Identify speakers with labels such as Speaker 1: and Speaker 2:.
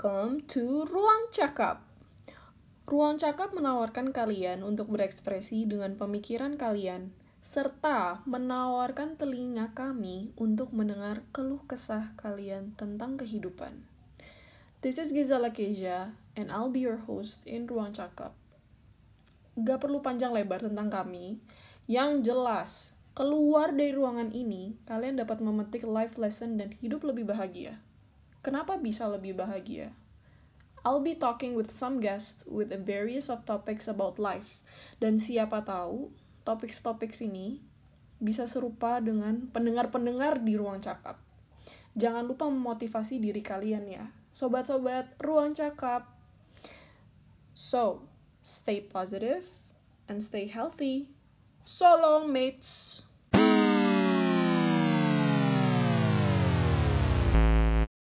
Speaker 1: welcome to Ruang Cakap. Ruang Cakap menawarkan kalian untuk berekspresi dengan pemikiran kalian, serta menawarkan telinga kami untuk mendengar keluh kesah kalian tentang kehidupan. This is Gizala Keja, and I'll be your host in Ruang Cakap. Gak perlu panjang lebar tentang kami, yang jelas, keluar dari ruangan ini, kalian dapat memetik life lesson dan hidup lebih bahagia. Kenapa bisa lebih bahagia? I'll be talking with some guests with a various of topics about life. Dan siapa tahu, topik-topik ini bisa serupa dengan pendengar-pendengar di ruang cakap. Jangan lupa memotivasi diri kalian ya. Sobat-sobat ruang cakap. So, stay positive and stay healthy. So long, mates.